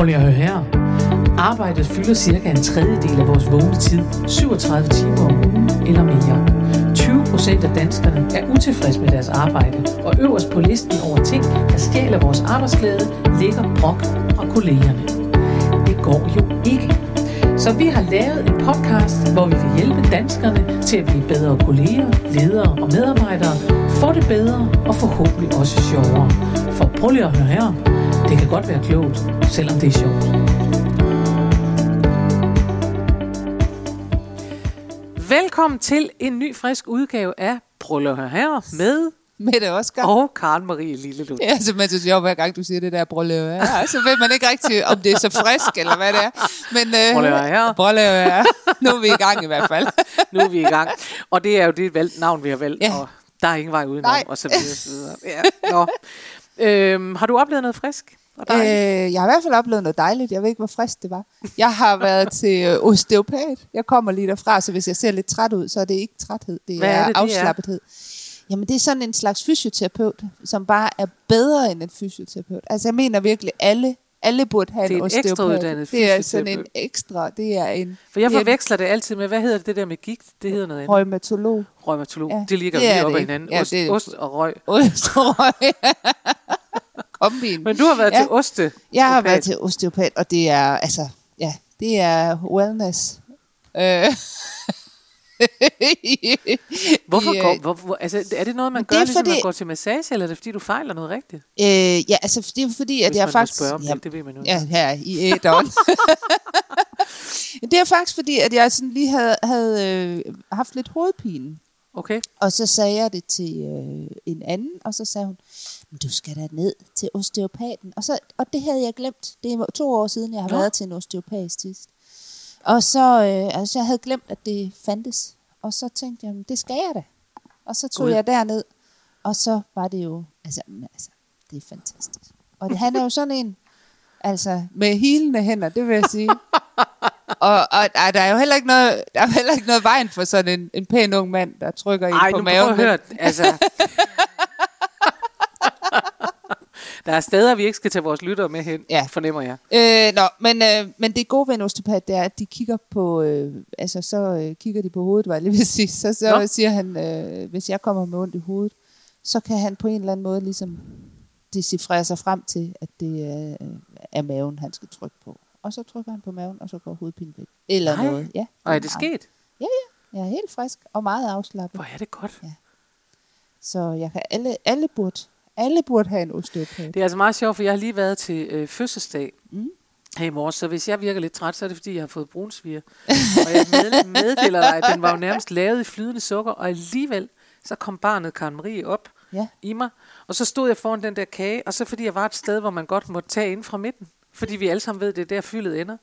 Prøv lige at høre her. Arbejdet fylder cirka en tredjedel af vores vågne tid, 37 timer om ugen eller mere. 20 procent af danskerne er utilfredse med deres arbejde, og øverst på listen over ting, der stjæler vores arbejdsglæde, ligger brok fra kollegerne. Det går jo ikke. Så vi har lavet en podcast, hvor vi vil hjælpe danskerne til at blive bedre kolleger, ledere og medarbejdere, få det bedre og forhåbentlig også sjovere. For prøv lige at høre her. Det kan godt være klogt, selvom det er sjovt. Velkommen til en ny frisk udgave af Prøv at høre her med Mette Oscar. og Karen Marie Lillelund. Ja, så man så sjovt, hver gang du siger det der brødløve. Ja, så ved man ikke rigtig, om det er så frisk, eller hvad det er. Men, øh. Brødløve, ja. Nu er vi i gang i hvert fald. Nu er vi i gang. Og det er jo det valg, navn, vi har valgt, Ja. og der er ingen vej udenom, Nej. og så videre, så videre. Ja. Nå. Øhm, har du oplevet noget frisk? Og Øh, dejligt? jeg har i hvert fald oplevet noget dejligt. Jeg ved ikke, hvor frisk det var. Jeg har været til øh, osteopat. Jeg kommer lige derfra, så hvis jeg ser lidt træt ud, så er det ikke træthed. Det Hvad er, er det, det er? Jamen, det er sådan en slags fysioterapeut, som bare er bedre end en fysioterapeut. Altså, jeg mener virkelig, alle, alle burde have Det er en en osteopat. ekstrauddannet Det er sådan en ekstra. Det er en For jeg er en forveksler det altid med, hvad hedder det der med gigt? Det hedder noget andet. rheumatolog. Rheumatolog. Ja, det ligger det lige op ad hinanden. Ja, ost, det- ost og røg. Osterøg. Kombin. Men du har været Ja. til oste. Jeg har osteopat. været til osteopat, og det er, altså, ja, det er wellness. Øh. Hvorfor øh, går, hvor, hvor, altså, er det noget, man det gør, er ligesom fordi... man går til massage, eller er det fordi, du fejler noget rigtigt? Øh, ja, altså, det er fordi, at Hvis jeg man faktisk... spørge om ja, det, det ved man jo. Ja, her i æderen. det er faktisk fordi, at jeg sådan lige havde, havde øh, haft lidt hovedpine. Okay. Og så sagde jeg det til øh, en anden, og så sagde hun, "Men du skal da ned til osteopaten. Og, så, og det havde jeg glemt. Det var to år siden, jeg har Nå. været til en osteopat sidst. Og så, øh, altså, jeg havde glemt, at det fandtes. Og så tænkte jeg, "Men det skal jeg da. Og så tog Gud. jeg derned, og så var det jo, altså, altså det er fantastisk. Og det, han er jo sådan en, altså med hilende hænder, det vil jeg sige. og, og ej, der er jo heller ikke noget, der er heller ikke noget vejen for sådan en, en pæn ung mand, der trykker i Ej, på nu prøv maven. at høre. Altså, der er steder, vi ikke skal tage vores lyttere med hen, Ja. fornemmer jeg. Øh, nå, men, øh, men det gode ved en osteopat, det er, at de kigger på, øh, altså så øh, kigger de på hovedet, var jeg lige vil sige. Så, så Nå. siger han, øh, hvis jeg kommer med ondt i hovedet, så kan han på en eller anden måde ligesom decifrere sig frem til, at det er, er maven, han skal trykke på. Og så trykker han på maven, og så går hovedpinen væk. Eller Nej. noget. Ja, Og er det meget- sket? Ja, ja. Jeg er helt frisk og meget afslappet. Hvor er det godt. Så jeg kan alle, alle burde, alle burde have en osteopat. Det er altså meget sjovt, for jeg har lige været til øh, fødselsdag Mm. her i morges, så hvis jeg virker lidt træt, så er det fordi, jeg har fået brunsviger. og jeg med, meddeler dig, at den var jo nærmest lavet i flydende sukker, og alligevel så kom barnet Karen Marie op Ja. i mig, og så stod jeg foran den der kage, og så fordi jeg var et sted, hvor man godt måtte tage ind fra midten, fordi vi alle sammen ved, det er der fyldet ender,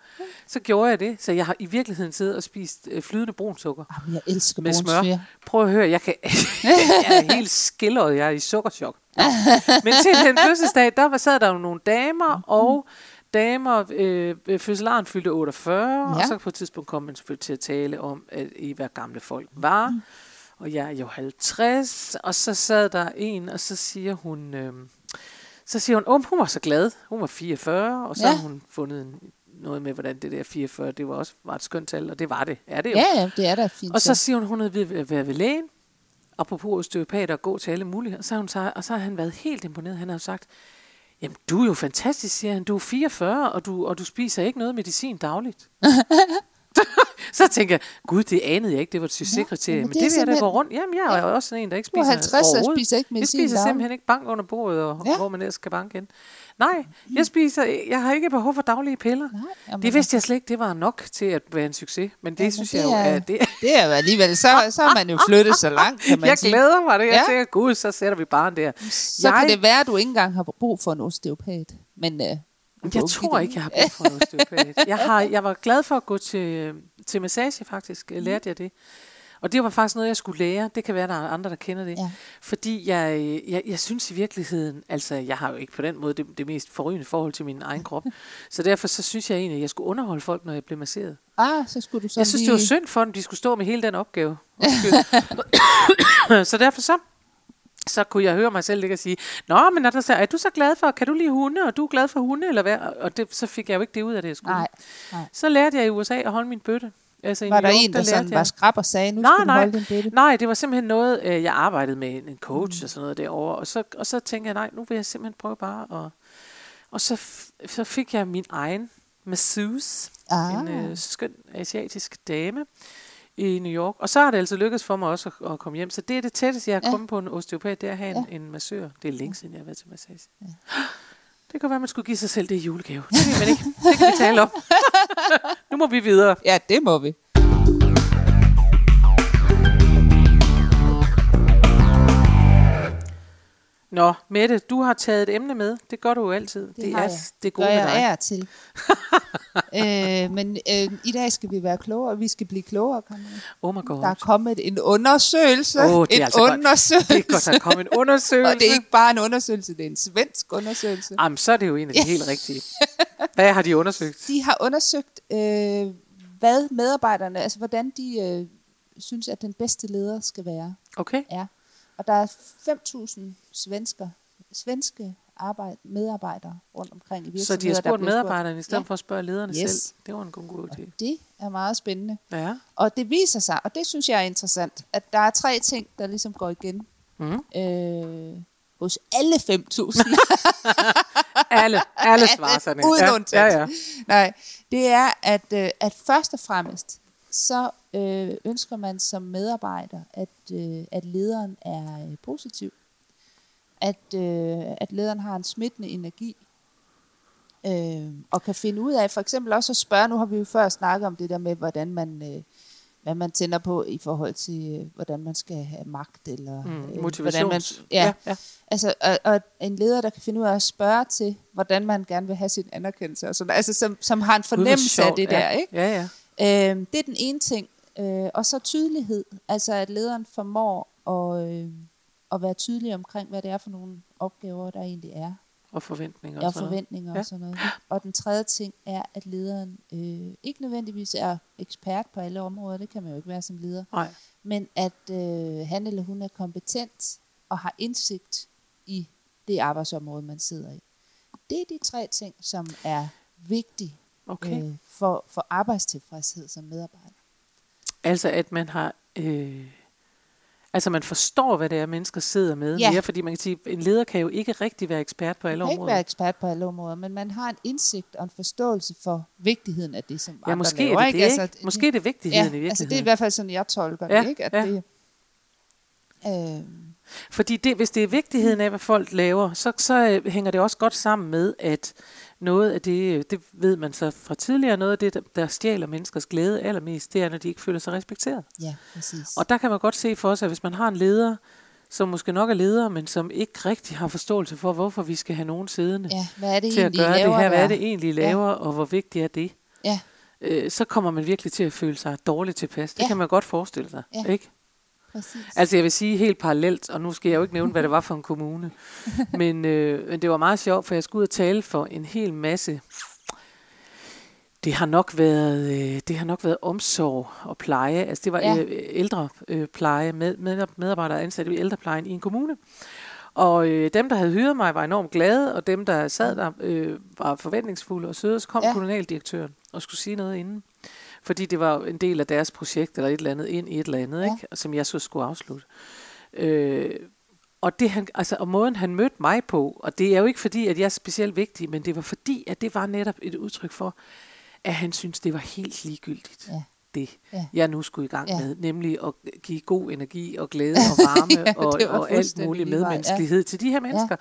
så gjorde jeg det. Så jeg har i virkeligheden siddet og spist øh, flydende brunsukker. Jamen, jeg elsker Med smør. Prøv at høre, jeg, kan, jeg er helt skilleret, jeg er i sukkerchok. Men til den fødselsdag, der var, sad der jo nogle damer, og damer, øh, fødselaren fyldte 48, ja. og så på et tidspunkt kom man selvfølgelig til at tale om, at I hvad gamle folk var. Og jeg er jo 50, og så sad der en, og så siger hun, øh, så siger hun, oh, hun var så glad, hun var 44, og så ja. Har hun fundet en, noget med, hvordan det der 44, det var også var et skønt tal, og det var det, er det jo. Ja, ja, det er da fint. Og så siger hun, hun havde ved- været ved lægen, apropos osteopater og gå til alle muligheder, så hun så, og så har han været helt imponeret. Han har jo sagt, jamen du er jo fantastisk, siger han. Du er 44, og du, og du spiser ikke noget medicin dagligt. så tænker jeg, gud, det anede jeg ikke, det var et succeskriterie. jamen, men det det, vil jeg da gå rundt. Jamen, jeg er jo også sådan en, der ikke er spiser 50 og overhovedet. spiser ikke Jeg medicin spiser simpelthen ikke bank under bordet, og Ja. hvor man ellers skal banke ind. Nej, jeg spiser, jeg har ikke behov for daglige piller. Nej, jamen, det vidste jeg slet ikke, det var nok til at være en succes. Men det Jamen, synes det jeg jo, er- er, det, Det er jo alligevel, så, så har man jo flyttet så langt, kan man jeg sige. glæder mig det. Jeg Ja. tænker, gud, så sætter vi bare der. Så jeg, kan det være, at du ikke engang har brug for en osteopat. Men øh, jeg tror ikke, jeg har brug for en osteopat. Jeg, har, jeg var glad for at gå til, til massage, faktisk. Jeg lærte jeg det. Og det var faktisk noget, jeg skulle lære. Det kan være, der er andre, der kender det. Ja. Fordi jeg, jeg, jeg synes i virkeligheden, altså jeg har jo ikke på den måde det, det mest forrygende forhold til min egen krop. så derfor så synes jeg egentlig, at jeg skulle underholde folk, når jeg blev masseret. Ah, så skulle du så Jeg synes, lige... det var synd for dem, de skulle stå med hele den opgave. Så derfor så så kunne jeg høre mig selv ligge og sige, Nå, men er, der så, er du så glad for, kan du lide hunde, og du er glad for hunde, eller hvad? Og det, så fik jeg jo ikke det ud af det, jeg skulle. Nej, nej. Så lærte jeg i USA at holde min bøtte. Altså, Var der York, en, der lærte sådan jeg- var skrab og sagde, nu Nej, skal du nej. holde din bøtte? Nej, det var simpelthen noget, øh, jeg arbejdede med en coach og sådan noget derovre. Og så, og så tænkte jeg, nej, nu vil jeg simpelthen prøve bare at... Og så, så fik jeg min egen masseuse, Ah. en øh, skøn asiatisk dame i New York. Og så har det altså lykkedes for mig også at, at komme hjem. Så det er det tætteste, jeg har Ja. kommet på en osteopat, det er at have en, en massør. Det er længe siden, jeg har været til massage. Det kan være, man skulle give sig selv det i julegave. Det ved man ikke. Det kan vi tale om. nu må vi videre. Ja, det må vi. Nå, Mette, du har taget et emne med. Det gør du jo altid. Det, har er jeg. det gode Gør med jeg dig. er til. øh, men øh, i dag skal vi være klogere. Vi skal blive klogere. Oh my god. Der er kommet en undersøgelse. Åh, det er en altså godt. undersøgelse. Det er godt, der er kommet en undersøgelse. Og det er ikke bare en undersøgelse, det er en svensk undersøgelse. Jamen, så er det jo en af de helt rigtige. Hvad har de undersøgt? De har undersøgt, øh, hvad medarbejderne, altså hvordan de øh, synes, at den bedste leder skal være. Okay. Ja. Og der er 5.000 svensker, svenske arbejde, medarbejdere rundt omkring i virksomheder. Så de har spurgt medarbejderne i stedet Ja. for at spørge lederne Yes. selv. Det var en god, god idé. Det er meget spændende. Ja. Og det viser sig, og det synes jeg er interessant, at der er tre ting, der ligesom går igen Mm. øh, hos alle 5.000. Alle, alle svarer sådan. Uden ja, ja, ja. Nej, det er, at, øh, at først og fremmest, så øh, ønsker man som medarbejder, at, øh, at lederen er øh, positiv. At, øh, at lederen har en smittende energi. Øh, og kan finde ud af, for eksempel også at spørge, nu har vi jo før snakket om det der med, hvordan man, øh, hvad man tænder på i forhold til, øh, hvordan man skal have magt, eller Mm, øh, hvordan man, motivations... ja, ja. Altså, og, og en leder, der kan finde ud af at spørge til, hvordan man gerne vil have sin anerkendelse, og sådan, altså som, som har en Gud, fornemmelse af det ja. der, ikke? Ja, ja. Øhm, det er den ene ting. Øh, og så tydelighed, altså at lederen formår at, øh, at være tydelig omkring, hvad det er for nogle opgaver, der egentlig er, Og forventninger. og og sådan noget. forventninger Ja. og sådan noget. Og den tredje ting er, at lederen øh, ikke nødvendigvis er ekspert på alle områder, det kan man jo ikke være som leder, Nej. men at øh, han eller hun er kompetent og har indsigt i det arbejdsområde, man sidder i. Det er de tre ting, som er vigtige Okay. øh, for, for arbejdstilfredshed som medarbejder. Altså, at man har... Øh, altså, man forstår, hvad det er, mennesker sidder med Ja. mere, fordi man kan sige, en leder kan jo ikke rigtig være ekspert på alle Man kan ikke områder. være ekspert på alle områder, men man har en indsigt og en forståelse for vigtigheden af det, som Ja, andre måske laver. er det det, ikke? ikke? Måske er det vigtigheden i virkeligheden. altså det er i hvert fald sådan, jeg tolker Ja, det, ikke? At ja. det, øh, Fordi det, hvis det er vigtigheden af, hvad folk laver, så, så øh, hænger det også godt sammen med, at noget af det, øh, det ved man så fra tidligere, noget af det, der, der stjæler menneskers glæde allermest, det er, når de ikke føler sig respekteret. ja, præcis. Og der kan man godt se for sig, at hvis man har en leder, som måske nok er leder, men som ikke rigtig har forståelse for, hvorfor vi skal have nogen siddende ja, hvad er det til at egentlig, I gøre det laver her, hvad er det egentlig, laver, og hvor vigtigt er det, Ja, øh, så kommer man virkelig til at føle sig dårligt tilpas. Det Ja. kan man godt forestille sig, Ja. ikke? Præcis. Altså jeg vil sige helt parallelt, og nu skal jeg jo ikke nævne, hvad det var for en kommune, men, øh, men det var meget sjovt, for jeg skulle ud og tale for en hel masse. Det har nok været, øh, det har nok været omsorg og pleje. Altså det var Ja. ældre øh, pleje, med, med, medarbejdere ansat i ældreplejen i en kommune. Og øh, dem, der havde hyret mig, var enormt glade, og dem, der sad der, øh, var forventningsfulde og søde. Så kom Ja. kommunaldirektøren og skulle sige noget inden. Fordi det var en del af deres projekt, eller et eller andet, ind i et eller andet, ja. ikke? som jeg så skulle afslutte. Øh, og, det, han, altså, og måden, han mødte mig på, og det er jo ikke fordi, at jeg er specielt vigtig, men det var fordi, at det var netop et udtryk for, at han synes det var helt ligegyldigt, Ja. Det Ja. jeg nu skulle i gang Ja. med, nemlig at give god energi og glæde og varme Ja, og, det og alt muligt vej, ja. medmenneskelighed til de her mennesker.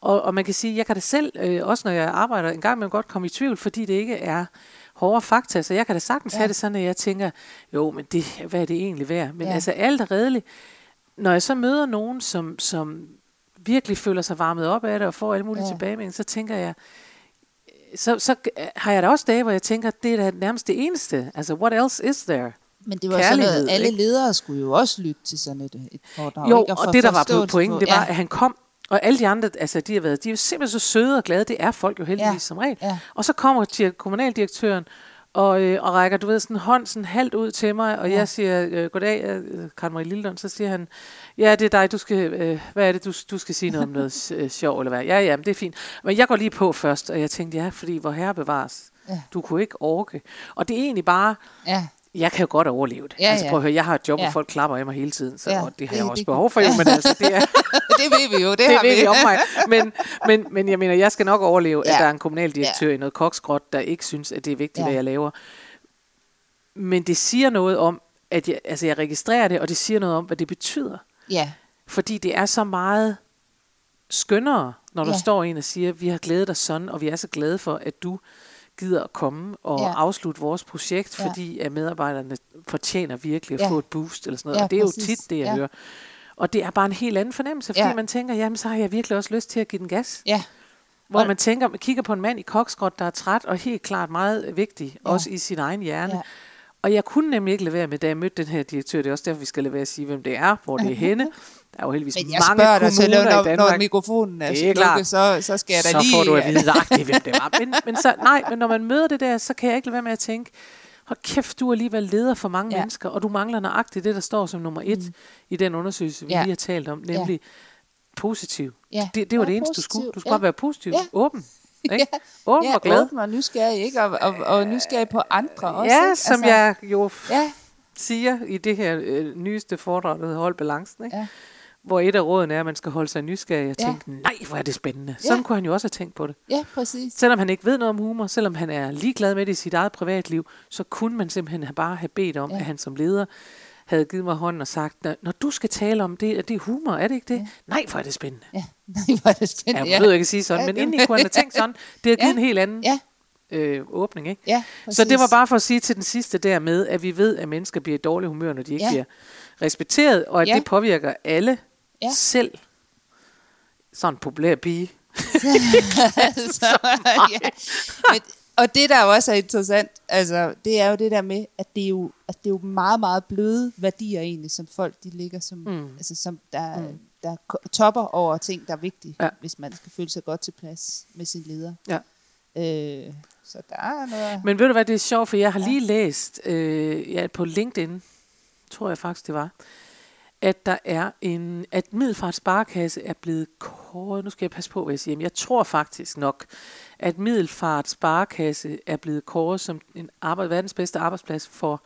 Og, og man kan sige, jeg kan da selv, øh, også når jeg arbejder, en gang man godt komme i tvivl, fordi det ikke er hårde fakta, så jeg kan da sagtens Ja. ja. have det sådan, at jeg tænker, jo, men det, hvad er det egentlig værd? Men Ja. ja. altså alt er redeligt. Når jeg så møder nogen, som, som virkelig føler sig varmet op af det, og får alle mulige Ja. ja. tilbagemeldinger, så tænker jeg, så, så har jeg da også dage, hvor jeg tænker, det er da nærmest det eneste. Altså, what else is there? Men det var sådan noget, kærlighed, alle ikke? ledere skulle jo også lytte til sådan et, et foredrag. Jo, ikke? få og det der var pointen, på- det var, ja, at han kom, og alle de andre, altså de har været, de er jo simpelthen så søde og glade, det er folk jo heldigvis Ja, som regel. ja. Og så kommer til kommunaldirektøren, og, øh, og rækker, du ved, sådan en hånd sådan halvt ud til mig, og ja. jeg siger, øh, goddag, øh, Karen Marie Lillelund, så siger han, ja, det er dig, du skal, øh, hvad er det, du, du skal sige noget om noget øh, sjov, eller hvad? Ja, ja, men det er fint. Men jeg går lige på først, og jeg tænkte, ja, fordi hvor herre bevares, Ja. du kunne ikke orke. Og det er egentlig bare, Ja, jeg kan jo godt overleve det. Ja, altså prøv at høre, jeg har et job, Ja. hvor folk klapper af mig hele tiden, så Ja, og det har jeg også behov for, jo, men altså, det er, det ved vi jo. Det, det har ved vi om mig. Men, men, men jeg mener, jeg skal nok overleve, ja. At der er en kommunaldirektør ja. i noget koksgrot, der ikke synes, at det er vigtigt, ja. Hvad jeg laver. Men det siger noget om, at jeg, altså jeg registrerer det, og det siger noget om, hvad det betyder. Ja, Fordi det er så meget skønnere, når der Ja. står en og siger, vi har glædet dig sådan, og vi er så glade for, at du gider at komme og Ja. afslutte vores projekt, Ja. fordi at medarbejderne fortjener virkelig at Ja. få et boost eller sådan noget. Ja, og det er jo præcis. tit det, jeg Ja. hører. Og det er bare en helt anden fornemmelse, fordi Ja. man tænker, jamen så har jeg virkelig også lyst til at give den gas. ja, Hvor Og- man tænker, man kigger på en mand i koksgrot, der er træt og helt klart meget vigtig, ja. også i sin egen hjerne. Ja. Og jeg kunne nemlig ikke lade være med, da jeg mødte den her direktør, det er også derfor, vi skal lade være at sige, hvem det er, hvor det er henne. Der er jo heldigvis men jeg mange spørger dig til, kommuner i når, Danmark. når mikrofonen er, Det er slukket, klart. så, så skal jeg da så lige... får du at vide nøjagtigt, hvem det var. Men, men, så, nej, men når man møder det der, så kan jeg ikke lade være med at tænke, hold kæft, du er alligevel leder for mange ja. Ja. mennesker, og du mangler nøjagtigt det, der står som nummer et mm. i den undersøgelse, vi Ja. lige har talt om, nemlig positiv. Ja. Det, det var Vær det eneste, du positiv. skulle. Du skulle Ja. bare være positiv, Ja. åben. Ikke? Ja. Åben ja, og glad. åben og nysgerrig, ikke? Og, og, og nysgerrig på andre også, Ja, ikke? som jeg jo Ja, siger i det her øh, nyeste foredrag, der hedder Hold Balancen, ikke? Ja. hvor et af rådene er, at man skal holde sig nysgerrig og Ja. tænke, nej, hvor er det spændende. Ja. Sådan kunne han jo også have tænkt på det. ja, præcis. Selvom han ikke ved noget om humor, selvom han er ligeglad med det i sit eget privatliv, så kunne man simpelthen bare have bedt om. Ja. at han som leder havde givet mig hånden og sagt, når, når du skal tale om det, er det humor, er det ikke det? Ja. Nej, hvor er det spændende. Ja, nej, hvor er det Ja, spændende. jeg behøver ikke at sige sådan, Ja, men det- indeni kunne have tænkt sådan. Det har givet Ja. en helt anden Ja, øh, åbning, ikke? ja, Så det var bare for at sige til den sidste der med, at vi ved, at mennesker bliver i dårlig humør, når de ikke ja. Ja. bliver respekteret, og at ja. Ja. det påvirker alle ja. Ja. selv. Sådan en populær pige. altså, ja. Men, og det, der også er interessant, altså, det er jo det der med, at det er jo, at det er jo meget, meget bløde værdier egentlig, som folk de ligger som, Mm. altså, som der, mm. der topper over ting, der er vigtige, Ja. ja. hvis man skal føle sig godt tilpas med sin leder. Ja. Øh, så der er noget... Men ved du hvad, det er sjovt, for jeg har lige læst øh, ja, på LinkedIn, tror jeg faktisk det var, at der er en, at Middelfart Sparekasse er blevet kåret, nu skal jeg passe på, hvad jeg siger, men jeg tror faktisk nok, at Middelfart Sparekasse er blevet kåret som en arbejde, verdens bedste arbejdsplads for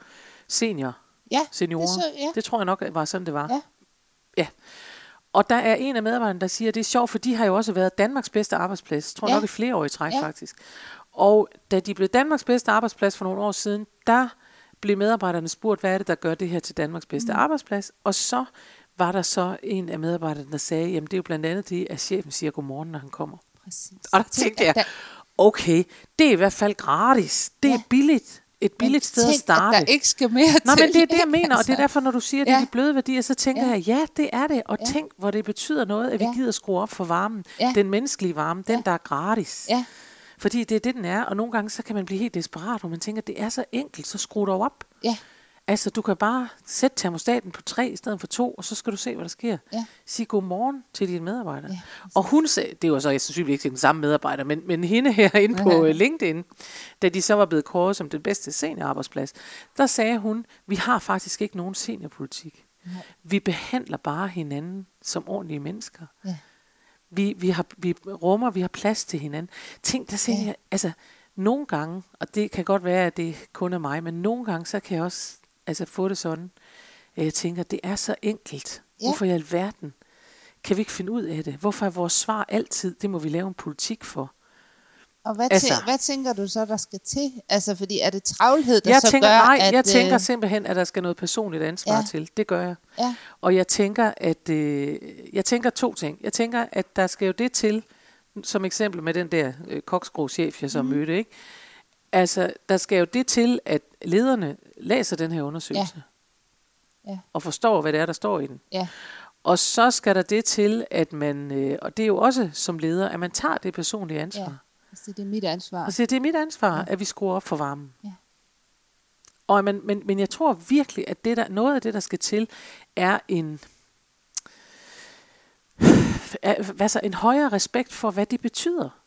senior, Ja, seniorer. det, så, ja. Det tror jeg nok var sådan, det var. Ja. ja. Og der er en af medarbejderne, der siger, at det er sjovt, for de har jo også været Danmarks bedste arbejdsplads. Tror jeg Ja. nok i flere år i træk, Ja. faktisk. Og da de blev Danmarks bedste arbejdsplads for nogle år siden, der blev medarbejderne spurgt, hvad er det, der gør det her til Danmarks bedste mm. arbejdsplads? Og så var der så en af medarbejderne, der sagde, jamen det er jo blandt andet det, at chefen siger godmorgen, når han kommer. Præcis. Og der Tænk, tænkte at jeg, okay, det er i hvert fald gratis. Det er Ja. billigt. Et billigt sted at tænk, starte. At der ikke skal mere Nå, til. men det er det, jeg mener, og det er Altså, derfor, når du siger, at det er Ja. de bløde værdier, så tænker Ja. jeg, ja, det er det. Og Ja. tænk, hvor det betyder noget, at vi Ja. gider skrue op for varmen. Ja. Den menneskelige varme, den, Ja. der er gratis. Ja, Fordi det er det, den er, og nogle gange så kan man blive helt desperat, hvor man tænker, det er så enkelt, så skru dog op. ja, Altså, du kan bare sætte termostaten på 3 i stedet for 2, og så skal du se, hvad der sker. Ja. Sig godmorgen til dine medarbejdere. Ja, og hun sagde, det var så jeg sandsynligvis ikke den samme medarbejder, men, men hende herinde på øh, LinkedIn, da de så var blevet kåret som den bedste seniorarbejdsplads, der sagde hun, vi har faktisk ikke nogen seniorpolitik. Nej. Vi behandler bare hinanden som ordentlige mennesker. ja. Vi, vi, har, vi rummer, vi har plads til hinanden. Tænk, der siger Ja. jeg, altså, nogle gange, og det kan godt være, at det kun er mig, men nogle gange, så kan jeg også altså, få det sådan, at jeg tænker, det er så enkelt. Ja. Hvorfor i alverden kan vi ikke finde ud af det? Hvorfor er vores svar altid, det må vi lave en politik for? Og hvad, Altså- altså, hvad tænker du så, der skal til? Altså, fordi er det travlhed, der Jeg så tænker, gør, nej, at... jeg tænker øh, simpelthen, at der skal noget personligt ansvar Ja. til. Det gør jeg. Ja, Og jeg tænker, at øh, jeg tænker to ting. Jeg tænker, at der skal jo det til, som eksempel med den der øh, koksgro-chef, jeg så mm. mødte, ikke? Altså, der skal jo det til, at lederne læser den her undersøgelse. Ja. Og forstår, hvad det er, der står i den. ja, Og så skal der det til, at man, øh, og det er jo også som leder, at man tager det personlige ansvar. ja. Altså, det er mit ansvar. Og siger, det er mit ansvar, ja. at vi skruer op for varmen. Ja. Og, men, men, men jeg tror virkelig, at det der, noget af det, der skal til, er en, er, altså en højere respekt for, hvad det betyder.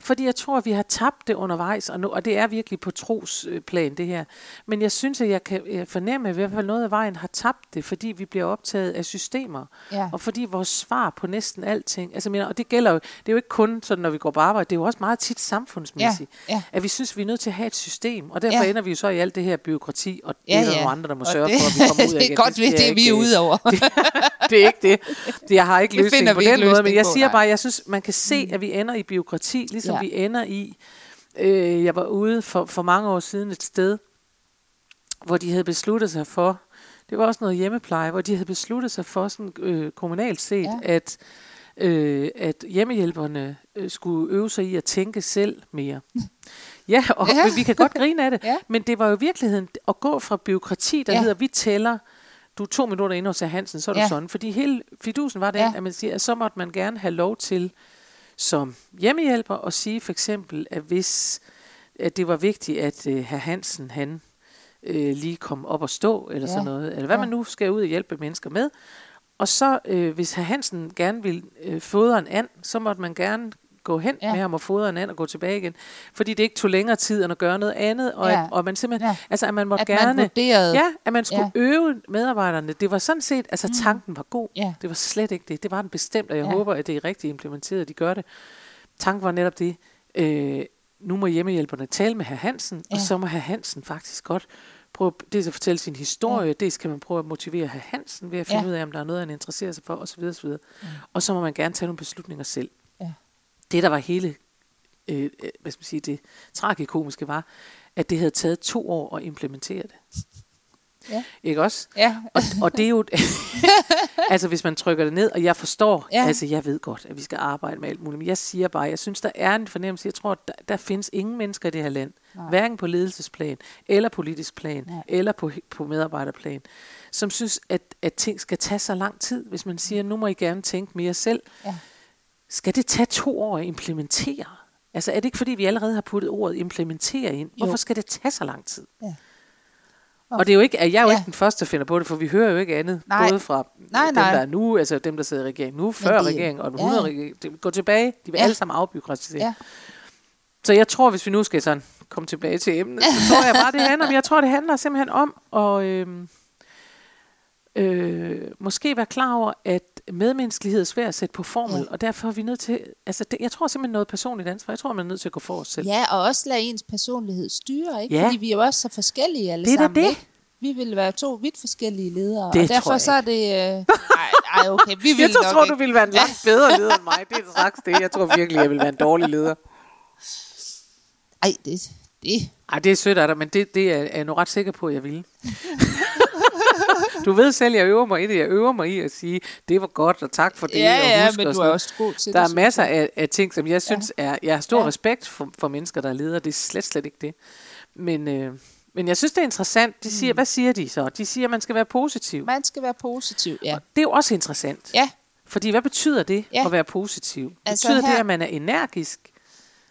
Ja. Fordi jeg tror, at vi har tabt det undervejs, og, nu, og det er virkelig på trosplan, det her. Men jeg synes, at jeg kan jeg fornemme, at i hvert fald noget af vejen har tabt det, fordi vi bliver optaget af systemer. Ja. Og fordi vores svar på næsten alting, altså, mener, og det gælder jo, det er jo ikke kun sådan, når vi går på arbejde, det er jo også meget tit samfundsmæssigt, Ja, ja. at vi synes, vi er nødt til at have et system, og derfor Ja. ender vi jo så i alt det her byråkrati, og det Ja, er der ja. nogle andre, der må Og sørge det- for, at vi kommer ud af det er igen. godt, skal det er vi er ude over. det er ikke det. det jeg har ikke Det løsning på den måde, men jeg siger bare, jeg synes, man kan se, at vi ender i byråkrati, ligesom Ja. vi ender i, øh, jeg var ude for, for mange år siden et sted, hvor de havde besluttet sig for, det var også noget hjemmepleje, hvor de havde besluttet sig for sådan øh, kommunalt set, Ja. at, øh, at hjemmehjælperne øh, skulle øve sig i at tænke selv mere. Ja, og Ja. vi kan godt grine af det, Ja. men det var jo virkeligheden at gå fra byråkrati, der Ja. hedder, vi tæller, du er to minutter inde hos Hansen, så er du Ja. sådan. Fordi hele fidusen var den, ja. at man siger, at så måtte man gerne have lov til som hjemmehjælper at sige for eksempel, at hvis at det var vigtigt, at øh, herr Hansen, han øh, lige kom op og stå, eller Ja. sådan noget, eller hvad Ja. man nu skal ud og hjælpe mennesker med. Og så, øh, hvis herr Hansen gerne vil øh, fodre en and, så måtte man gerne gå hen Ja. med ham og fodre en and og gå tilbage igen. Fordi det ikke tog længere tid end at gøre noget andet, og, Ja. at, og man simpelthen, Ja. altså at man måtte At man gerne, vurderede. ja, at man skulle Ja. øve medarbejderne. Det var sådan set, altså tanken var god. Ja. Det var slet ikke det. Det var den bestemt, og jeg Ja. håber, at det er rigtigt implementeret, at de gør det. Tanken var netop det, øh, nu må hjemmehjælperne tale med herr Hansen, ja. Og så må herr Hansen faktisk godt prøve dels at fortælle sin historie, ja. dels kan man prøve at motivere herr Hansen ved at finde Ja. ud af, om der er noget, han interesserer sig for, osv. osv. Ja. Og så må man gerne tage nogle beslutninger selv. Det, der var hele, øh, øh, hvad skal man sige, det tragikomiske var, at det havde taget to år at implementere det. Ja. Ikke også? Ja. Og, og det er jo, altså hvis man trykker det ned, og jeg forstår, Ja. altså jeg ved godt, at vi skal arbejde med alt muligt, men jeg siger bare, jeg synes, der er en fornemmelse, jeg tror, der, der findes ingen mennesker i det her land. Nej. hverken på ledelsesplan, eller politisk plan, Nej. eller på, på medarbejderplan, som synes, at, at ting skal tage så lang tid, hvis man siger, nu må I gerne tænke mere selv. Ja. Skal det tage to år at implementere? Altså er det ikke fordi, vi allerede har puttet ordet implementere ind? Jo. Hvorfor skal det tage så lang tid? Ja. Og det er jo ikke, at jeg er jo Ja. ikke den første, der finder på det, for vi hører jo ikke andet. Nej. Både fra Nej, dem, nej. der er nu, altså dem, der sidder i regeringen nu, før regeringen, og den ja. 100 regering. Det går tilbage, de vil Ja. alle sammen afbyråkratisere. Ja. Så jeg tror, hvis vi nu skal sådan komme tilbage til emnet, så tror jeg bare, det handler om, jeg tror, det handler simpelthen om at øh, øh, måske være klar over, at medmenneskelighed er svært at sætte på formel, Ja. og derfor er vi nødt til, altså det, jeg tror simpelthen noget personligt ansvar, jeg tror, man er nødt til at gå for os selv. Ja, og også lade ens personlighed styre, ikke? Ja. Fordi vi er jo også så forskellige alle Det er sammen, det. ikke? Vi vil være to vidt forskellige ledere, Det og derfor så er det... Øh, nej, okay, vi vil Jeg tror, nok tror ikke. du ville være en langt bedre leder end mig. Det er straks det. Jeg tror virkelig, jeg vil være en dårlig leder. Ej, det, det. Ej, det er sødt af dig, men det, det er, er jeg nu ret sikker på, at jeg ville. du ved selv, jeg øver mig i det. Jeg øver mig i at sige, det var godt, og tak for det. Ja, og ja, husk men og du er også god til Der det. er masser af, af ting, som jeg synes er... Jeg har stor Ja. ja. respekt for, for mennesker, der er ledere. Det er slet, slet ikke det. Men, øh, men jeg synes, det er interessant. De siger, mm. Hvad siger de så? De siger, at man skal være positiv. Man skal være positiv, ja. Og det er jo også interessant. Ja, Fordi hvad betyder det Ja. at være positiv? Altså Betyder her- det, at man er energisk?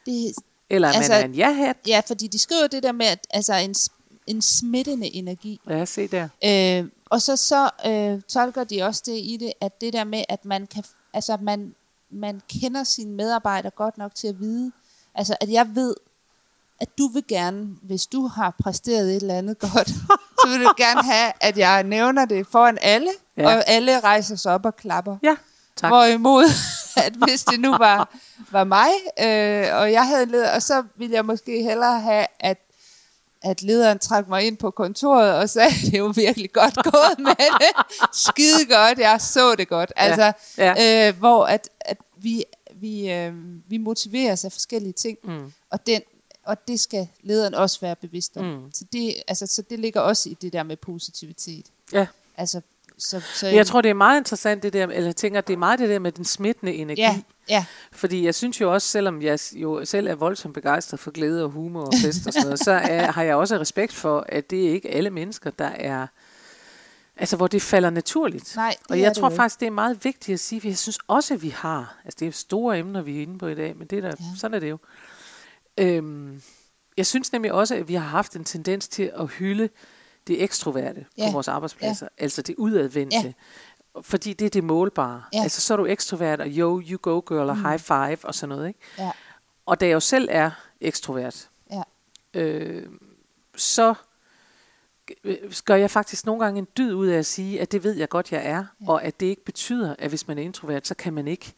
det, Eller at Altså- man er en ja-hat? ja, fordi de skriver det der med, at altså en, en smittende energi. Ja, se der. Øh, og så, så øh, tolker de også det i det, at det der med, at man kan, altså at man, man kender sine medarbejdere godt nok til at vide, altså at jeg ved, at du vil gerne, hvis du har præsteret et eller andet godt, så vil du gerne have, at jeg nævner det foran alle. Ja. og alle rejser sig op og klapper. Ja, tak. Hvorimod, at hvis det nu var, var mig, øh, og jeg havde en leder, og så ville jeg måske hellere have, at at lederen trak mig ind på kontoret og sagde, det er jo virkelig godt gået med det. Skide godt, jeg så det godt. Altså, ja. Øh, hvor at, at vi, vi, øh, vi motiverer sig af forskellige ting, Mm. og, den, og det skal lederen også være bevidst om. Mm. Så, det, altså, så det ligger også i det der med positivitet. Ja. Altså, så, så jeg tror, det er meget interessant det der, eller jeg tænker, det er meget det der med den smittende energi. ja, ja, Fordi jeg synes jo også, selvom jeg jo selv er voldsomt begejstret for glæde og humor og fest og sådan noget, så er, har jeg også respekt for, at det er ikke alle mennesker, der er... Altså, hvor det falder naturligt. Nej, det og jeg det tror jo faktisk, det er meget vigtigt at sige, for jeg synes også, at vi har... Altså, det er store emner, vi er inde på i dag, men det er der, Ja. ja. sådan er det jo. Øhm, jeg synes nemlig også, at vi har haft en tendens til at hylde det ekstroverte Ja. på vores arbejdspladser. Altså det udadvendte. Ja. Fordi det er det målbare. Ja. Altså så er du ekstrovert, og yo, you go girl, og high five, og sådan noget. Ikke? ja. og da jeg jo selv er ekstrovert, Ja. øh, så gør jeg faktisk nogle gange en dyd ud af at sige, at det ved jeg godt, jeg er, ja. og at det ikke betyder, at hvis man er introvert, så kan man ikke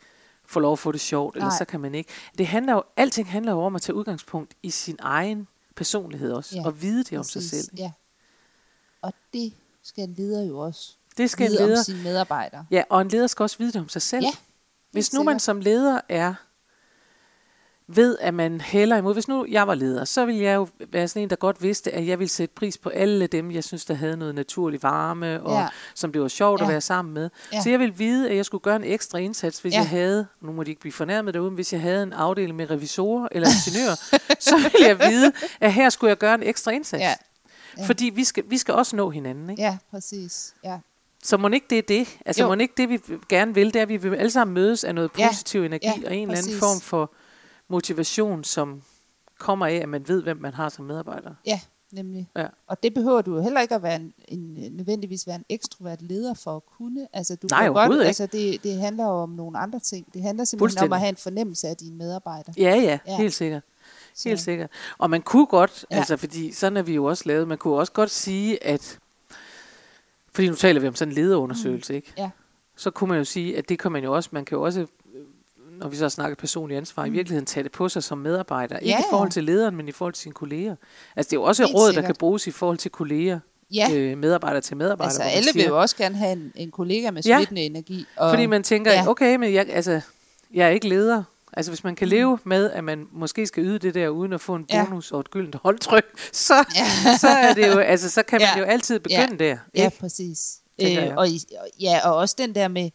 få lov at få det sjovt, eller Nej. så kan man ikke. Det handler jo, alting handler jo om at tage udgangspunkt i sin egen personlighed også, Ja, og vide det om sig Præcis, selv. Ja. Og det skal en leder jo også Det skal en vide leder, om sine medarbejdere. ja, og en leder skal også vide det om sig selv. Ja, Hvis nu man som leder er ved, at man hælder imod. Hvis nu jeg var leder, så ville jeg jo være sådan en, der godt vidste, at jeg ville sætte pris på alle dem, jeg synes, der havde noget naturlig varme, og Ja. som det var sjovt ja. at være sammen med. Ja. Så jeg ville vide, at jeg skulle gøre en ekstra indsats, hvis Ja. jeg havde, nu må de ikke blive fornærmet derude, men hvis jeg havde en afdeling med revisorer eller ingeniører, så ville jeg vide, at her skulle jeg gøre en ekstra indsats. Ja. Ja. Fordi vi skal, vi skal også nå hinanden. Ikke? Ja, præcis. Ja. Så må ikke det er det? Altså Jo. må ikke det, vi gerne vil, det er, at vi vil alle sammen mødes af noget Ja. positiv energi Ja, og en eller anden præcis. form for motivation, som kommer af, at man ved, hvem man har som medarbejder. ja, nemlig. Ja. Og det behøver du jo heller ikke at være en, en, nødvendigvis være en ekstrovert leder for at kunne. Altså, du Nej, kan godt, ikke. altså, det, det handler jo om nogle andre ting. Det handler simpelthen om at have en fornemmelse af dine medarbejdere. Ja, ja, Ja. helt sikkert. Helt sikkert. Og man kunne godt, ja. Ja. altså fordi sådan er vi jo også lavet, man kunne også godt sige, at, fordi nu taler vi om sådan en lederundersøgelse, mm. ikke? Ja. Så kunne man jo sige, at det kan man jo også, man kan jo også, øh, når vi så snakker personlig ansvar, mm. i virkeligheden tage det på sig som medarbejder. Ikke Ja, i forhold ja. til lederen, men i forhold til sine kolleger. Altså det er jo også et råd, der sikkert. kan bruges i forhold til kolleger, Ja, øh, medarbejder til medarbejder. altså alle siger, vil jo også gerne have en, en kollega med Ja. smittende energi. Og, Fordi man tænker, ja. okay, men jeg, altså, jeg er ikke leder. Altså hvis man kan Mm. leve med, at man måske skal yde det der, uden at få en Ja. bonus og et gyldent holdtryk, så, Ja. så, er det jo, altså, så kan man Ja. jo altid begynde der. Ja, Ikke? præcis. Tænker Øh, og, og, ja, og også den der med,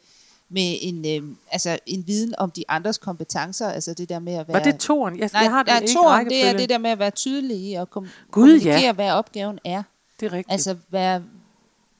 med en, øh, altså en viden om de andres kompetencer, altså det der med at være... Var det toren? Jeg, Nej, jeg har det nej, ikke toren, det er det der med at være tydelig i at kom- Gud, ja. kommunikere, hvad opgaven er. Det er rigtigt. Altså, være,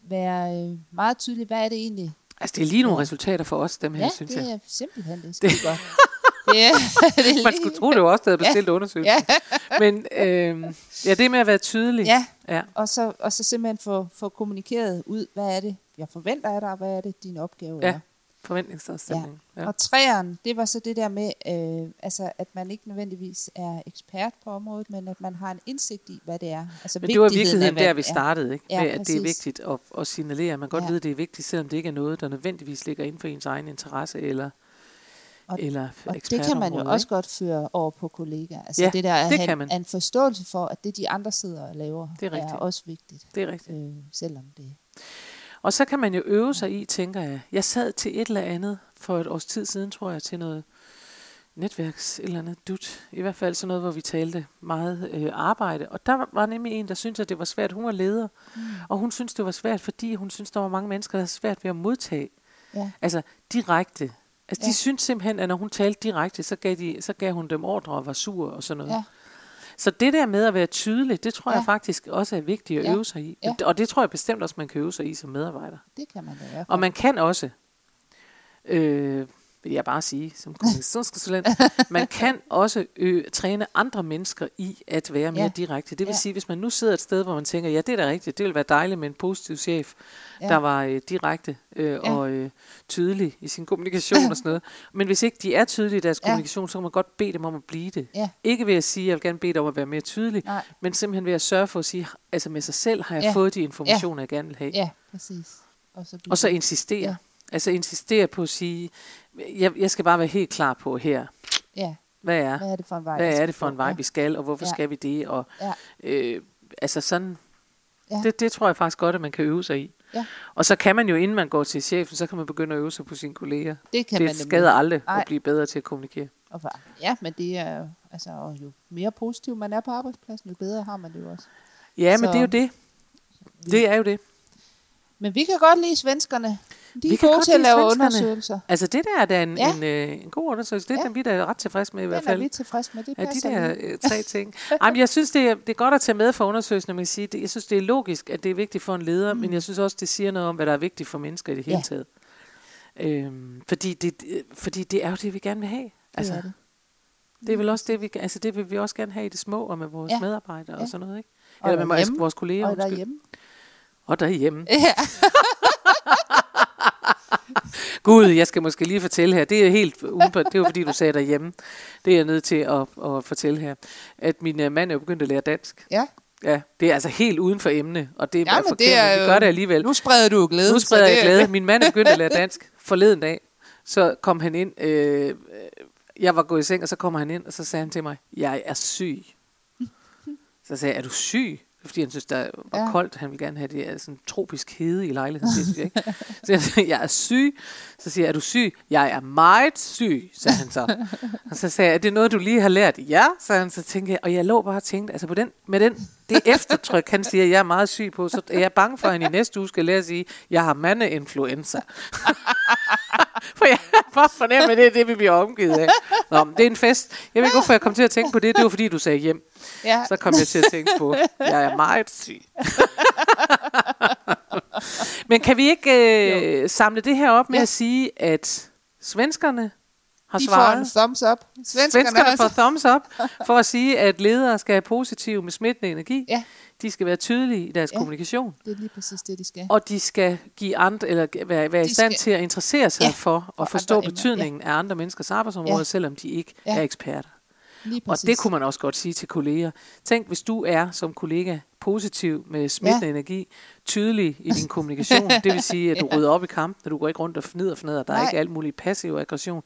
være øh, meget tydelig, hvad er det egentlig? altså det er lige nogle resultater for os, dem her, Ja, synes det jeg. er simpelthen det, det. godt. Det Man skulle tro, det var også, der havde bestilt undersøgelsen. Ja, Men øh, ja, det med at være tydelig. ja. ja. Og, så, og så simpelthen få, få kommunikeret ud, hvad er det, jeg forventer af dig, og hvad er det, din opgave Ja. er. Forventningsafstemning. Ja. Ja. Og træeren, det var så det der med, øh, altså, at man ikke nødvendigvis er ekspert på området, men at man har en indsigt i, hvad det er. Altså, Men det var virkeligheden der, vi startede, ikke? Ja, med, at det er præcis. vigtigt at, at signalere, at man godt Ja. ved, at det er vigtigt, selvom det ikke er noget, der nødvendigvis ligger inden for ens egen interesse eller, Og- eller Og det kan man jo ekspertområde, også ikke? godt føre over på kollegaer. Altså Ja, det der at det have en- en forståelse for, at det de andre sidder og laver, Det er rigtigt. er også vigtigt. Det er rigtigt. Øh, selvom det... Og så kan man jo øve sig i, tænker jeg. Jeg sad til et eller andet for et års tid siden, tror jeg, til noget netværks et eller andet dut. I hvert fald sådan noget, hvor vi talte meget øh, arbejde. Og der var- var nemlig en, der syntes, at det var svært. Hun var leder, mm. og hun syntes, det var svært, fordi hun syntes, der var mange mennesker, der havde svært ved at modtage. Ja. Altså direkte. Altså Ja. de syntes simpelthen, at når hun talte direkte, så gav, de, så gav hun dem ordre og var sur og sådan noget. Ja. Så det der med at være tydelig, det tror Ja. jeg faktisk også er vigtigt at Ja. øve sig i. Ja. Og det tror jeg bestemt også, man kan øve sig i som medarbejder. Det kan man da i hvert fald. Og man kan også, øh, vil jeg bare sige som kommunikationskonsulent, man kan også ø- træne andre mennesker i at være mere Ja. direkte. Det vil Ja. sige, hvis man nu sidder et sted, hvor man tænker, ja, det er da rigtigt, det ville være dejligt med en positiv chef, Ja. der var øh, direkte øh, Ja. og øh, tydelig i sin kommunikation og sådan noget. Men hvis ikke de er tydelige i deres Ja. kommunikation, så kan man godt bede dem om at blive det. Ja. Ikke ved at sige, at jeg vil gerne bede dig om at være mere tydelig, Nej. men simpelthen ved at sørge for at sige, altså med sig selv har jeg Ja. fået de informationer, jeg gerne vil have. Ja, præcis. Og så, Og så insistere. Ja. Altså insistere på at sige, jeg, jeg skal bare være helt klar på her, ja, hvad er, hvad er det for en vej? hvad er det for en vej, Ja. vi skal, og hvorfor Ja. skal vi det? Og, Ja. øh, altså sådan, Ja. det, det tror jeg faktisk godt, at man kan øve sig i. Ja. Og så kan man jo, inden man går til chefen, så kan man begynde at øve sig på sine kolleger. Det kan det man nemlig. skader aldrig Nej. at blive bedre til at kommunikere. Og ja, men det er altså, og jo mere positiv man er på arbejdspladsen, jo bedre har man det jo også. Ja, men Så- det er jo det. Det er jo det. Men vi kan godt lide svenskerne. De Vi er kan gode til at lave undersøgelser. Altså det der er da en, Ja. en, øh, en god undersøgelse. Det er Ja. ja. vi da ret tilfredse med i hvert Den er fald. vi tilfredse med. Det Ja, de passer der øh, tre ting. Jamen, jeg synes, det er, det er godt at tage med for undersøgelsen, man kan sige, det, jeg synes, det er logisk, at det er vigtigt for en leder, mm. men jeg synes også, det siger noget om, hvad der er vigtigt for mennesker i det hele Ja. taget. Øhm, fordi, det, fordi det er jo det, vi gerne vil have. Altså, det er det. det er vel også det, vi, altså, det vil vi også gerne have i det små, og med vores Ja. medarbejdere Ja. og sådan noget, ikke? Og Eller med vores, derhjemme. vores kolleger, Og undskyld. Og derhjemme. Ja. Gud, jeg skal måske lige fortælle her. Det er helt udenpå, det jo fordi, du sagde derhjemme. Det er jeg nødt til at, at fortælle her. At min uh, mand er jo begyndt at lære dansk. Ja. Ja, det er altså helt uden for emne, og det er Ja, forkert, det er jo- gør det alligevel. Nu spreder du glæde. Nu spreder jeg det- glæde. Min mand er begyndt at lære dansk forleden dag. Så kom han ind, øh, øh, jeg var gået i seng, og så kommer han ind, og så sagde han til mig, jeg er syg. Så sagde jeg, er du syg? Fordi han synes, der var Ja. koldt. Han ville gerne have det er sådan tropisk hede i lejligheden. Jeg ikke. Så jeg siger, jeg er syg. Så siger jeg, er du syg? Jeg er meget syg, sagde han så. Og så sagde jeg, er det noget, du lige har lært? Ja, sagde han. Så tænkte jeg, og jeg lå bare og tænkte, altså på den, med den, det eftertryk, han siger, jeg er meget syg på, så er jeg bange for, at han i næste uge skal lære at sige, jeg har mandeinfluenza. for jeg kan bare fornemme, at det er det, vi bliver omgivet af. Nå, men det er en fest. Jeg ved ikke, hvorfor jeg kom til at tænke på det. Det var, fordi du sagde hjem. Ja. Så kom jeg til at tænke på, jeg er meget syg. Men kan vi ikke øh, samle det her op med Ja. at sige, at svenskerne har De får svaret? en thumbs up. Svenskerne, Svenskerne får thumbs up for at sige, at ledere skal have positiv med smittende energi. Ja. De skal være tydelige i deres Ja. ja. kommunikation. Det er lige præcis det, de skal. Og de skal give andre, eller være, være i stand skal- til at interessere sig Ja, ja, for at forstå betydningen af andre menneskers arbejdsområder, Ja. ja. selvom de ikke Ja. ja. er eksperter. Og det kunne man også godt sige til kolleger. Tænk, hvis du er som kollega positiv med smittende ja. energi, tydelig i din kommunikation. det vil sige, at du rydder op i kampen, at du går ikke rundt og fnider og fnider. Der er Nej. ikke alt muligt passiv aggression.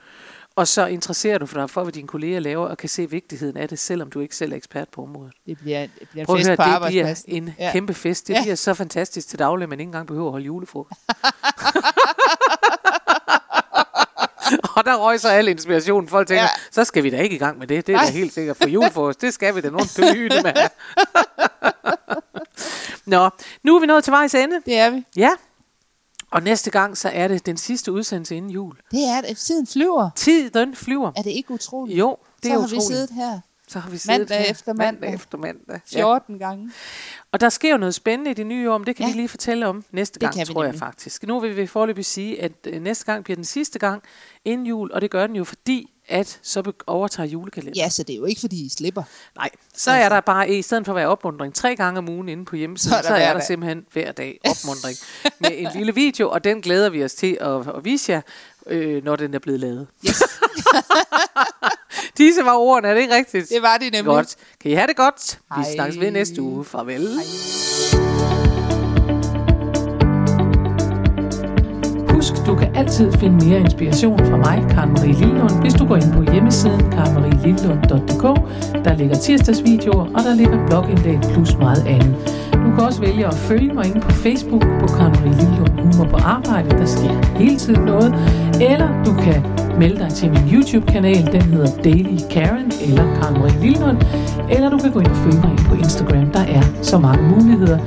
Og så interesserer du for dig for, hvad dine kolleger laver, og kan se vigtigheden af det, selvom du ikke selv er ekspert på området. Det bliver, det bliver en Prøv fest høre, på det bliver en Ja. kæmpe fest. Det Ja. bliver så fantastisk til daglig, at man ikke engang behøver at holde julefrokost. og der røg så al inspirationen. Folk tænker, Ja. så skal vi da ikke i gang med det. Det er Ej. da helt sikkert for julefrokost. Det skal vi da nogen døde med. Nå, nu er vi nået til vejs ende. Det er vi. Ja. Og næste gang, så er det den sidste udsendelse inden jul. Det er det. Tiden flyver. Tiden flyver. Er det ikke utroligt? Jo, det så er har vi utroligt. siddet her Så har vi siddet mandag her. efter mandag. mandag efter mandag. 14 ja. gange. Og der sker jo noget spændende i det nye år, men det kan Ja. vi lige fortælle om næste Det gang, kan vi tror jeg faktisk. Nu vil vi forløbig sige, at øh, næste gang bliver den sidste gang inden jul, og det gør den jo fordi, at så overtager julekalenderen. Ja, så det er jo ikke, fordi I slipper. Nej, så Altså. er der bare, i stedet for at være opmundring tre gange om ugen inde på hjemmesiden, Så er der er så er der dag. simpelthen hver dag opmundring med en lille video, og den glæder vi os til at, at vise jer, øh, når den er blevet lavet. Yes. Disse var ordene, er det ikke rigtigt? Det var det nemlig. Godt. Kan I have det godt? Vi Hej. snakkes ved næste uge. Farvel. Hej. Du kan altid finde mere inspiration fra mig, Karen Marie Lillund, hvis du går ind på hjemmesiden karenmarielillund.dk. Der ligger tirsdagsvideoer, og der ligger blogindlæg plus meget andet. Du kan også vælge at følge mig inde på Facebook på Karen Marie Lillund Humor på Arbejde. Der sker hele tiden noget. Eller du kan melde dig til min YouTube-kanal. Den hedder Daily Karen eller Karen Marie Lillund. Eller du kan gå ind og følge mig på Instagram. Der er så mange muligheder,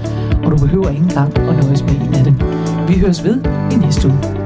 og du behøver ikke engang at nøjes med en af dem. Vi høres ved i næste uge.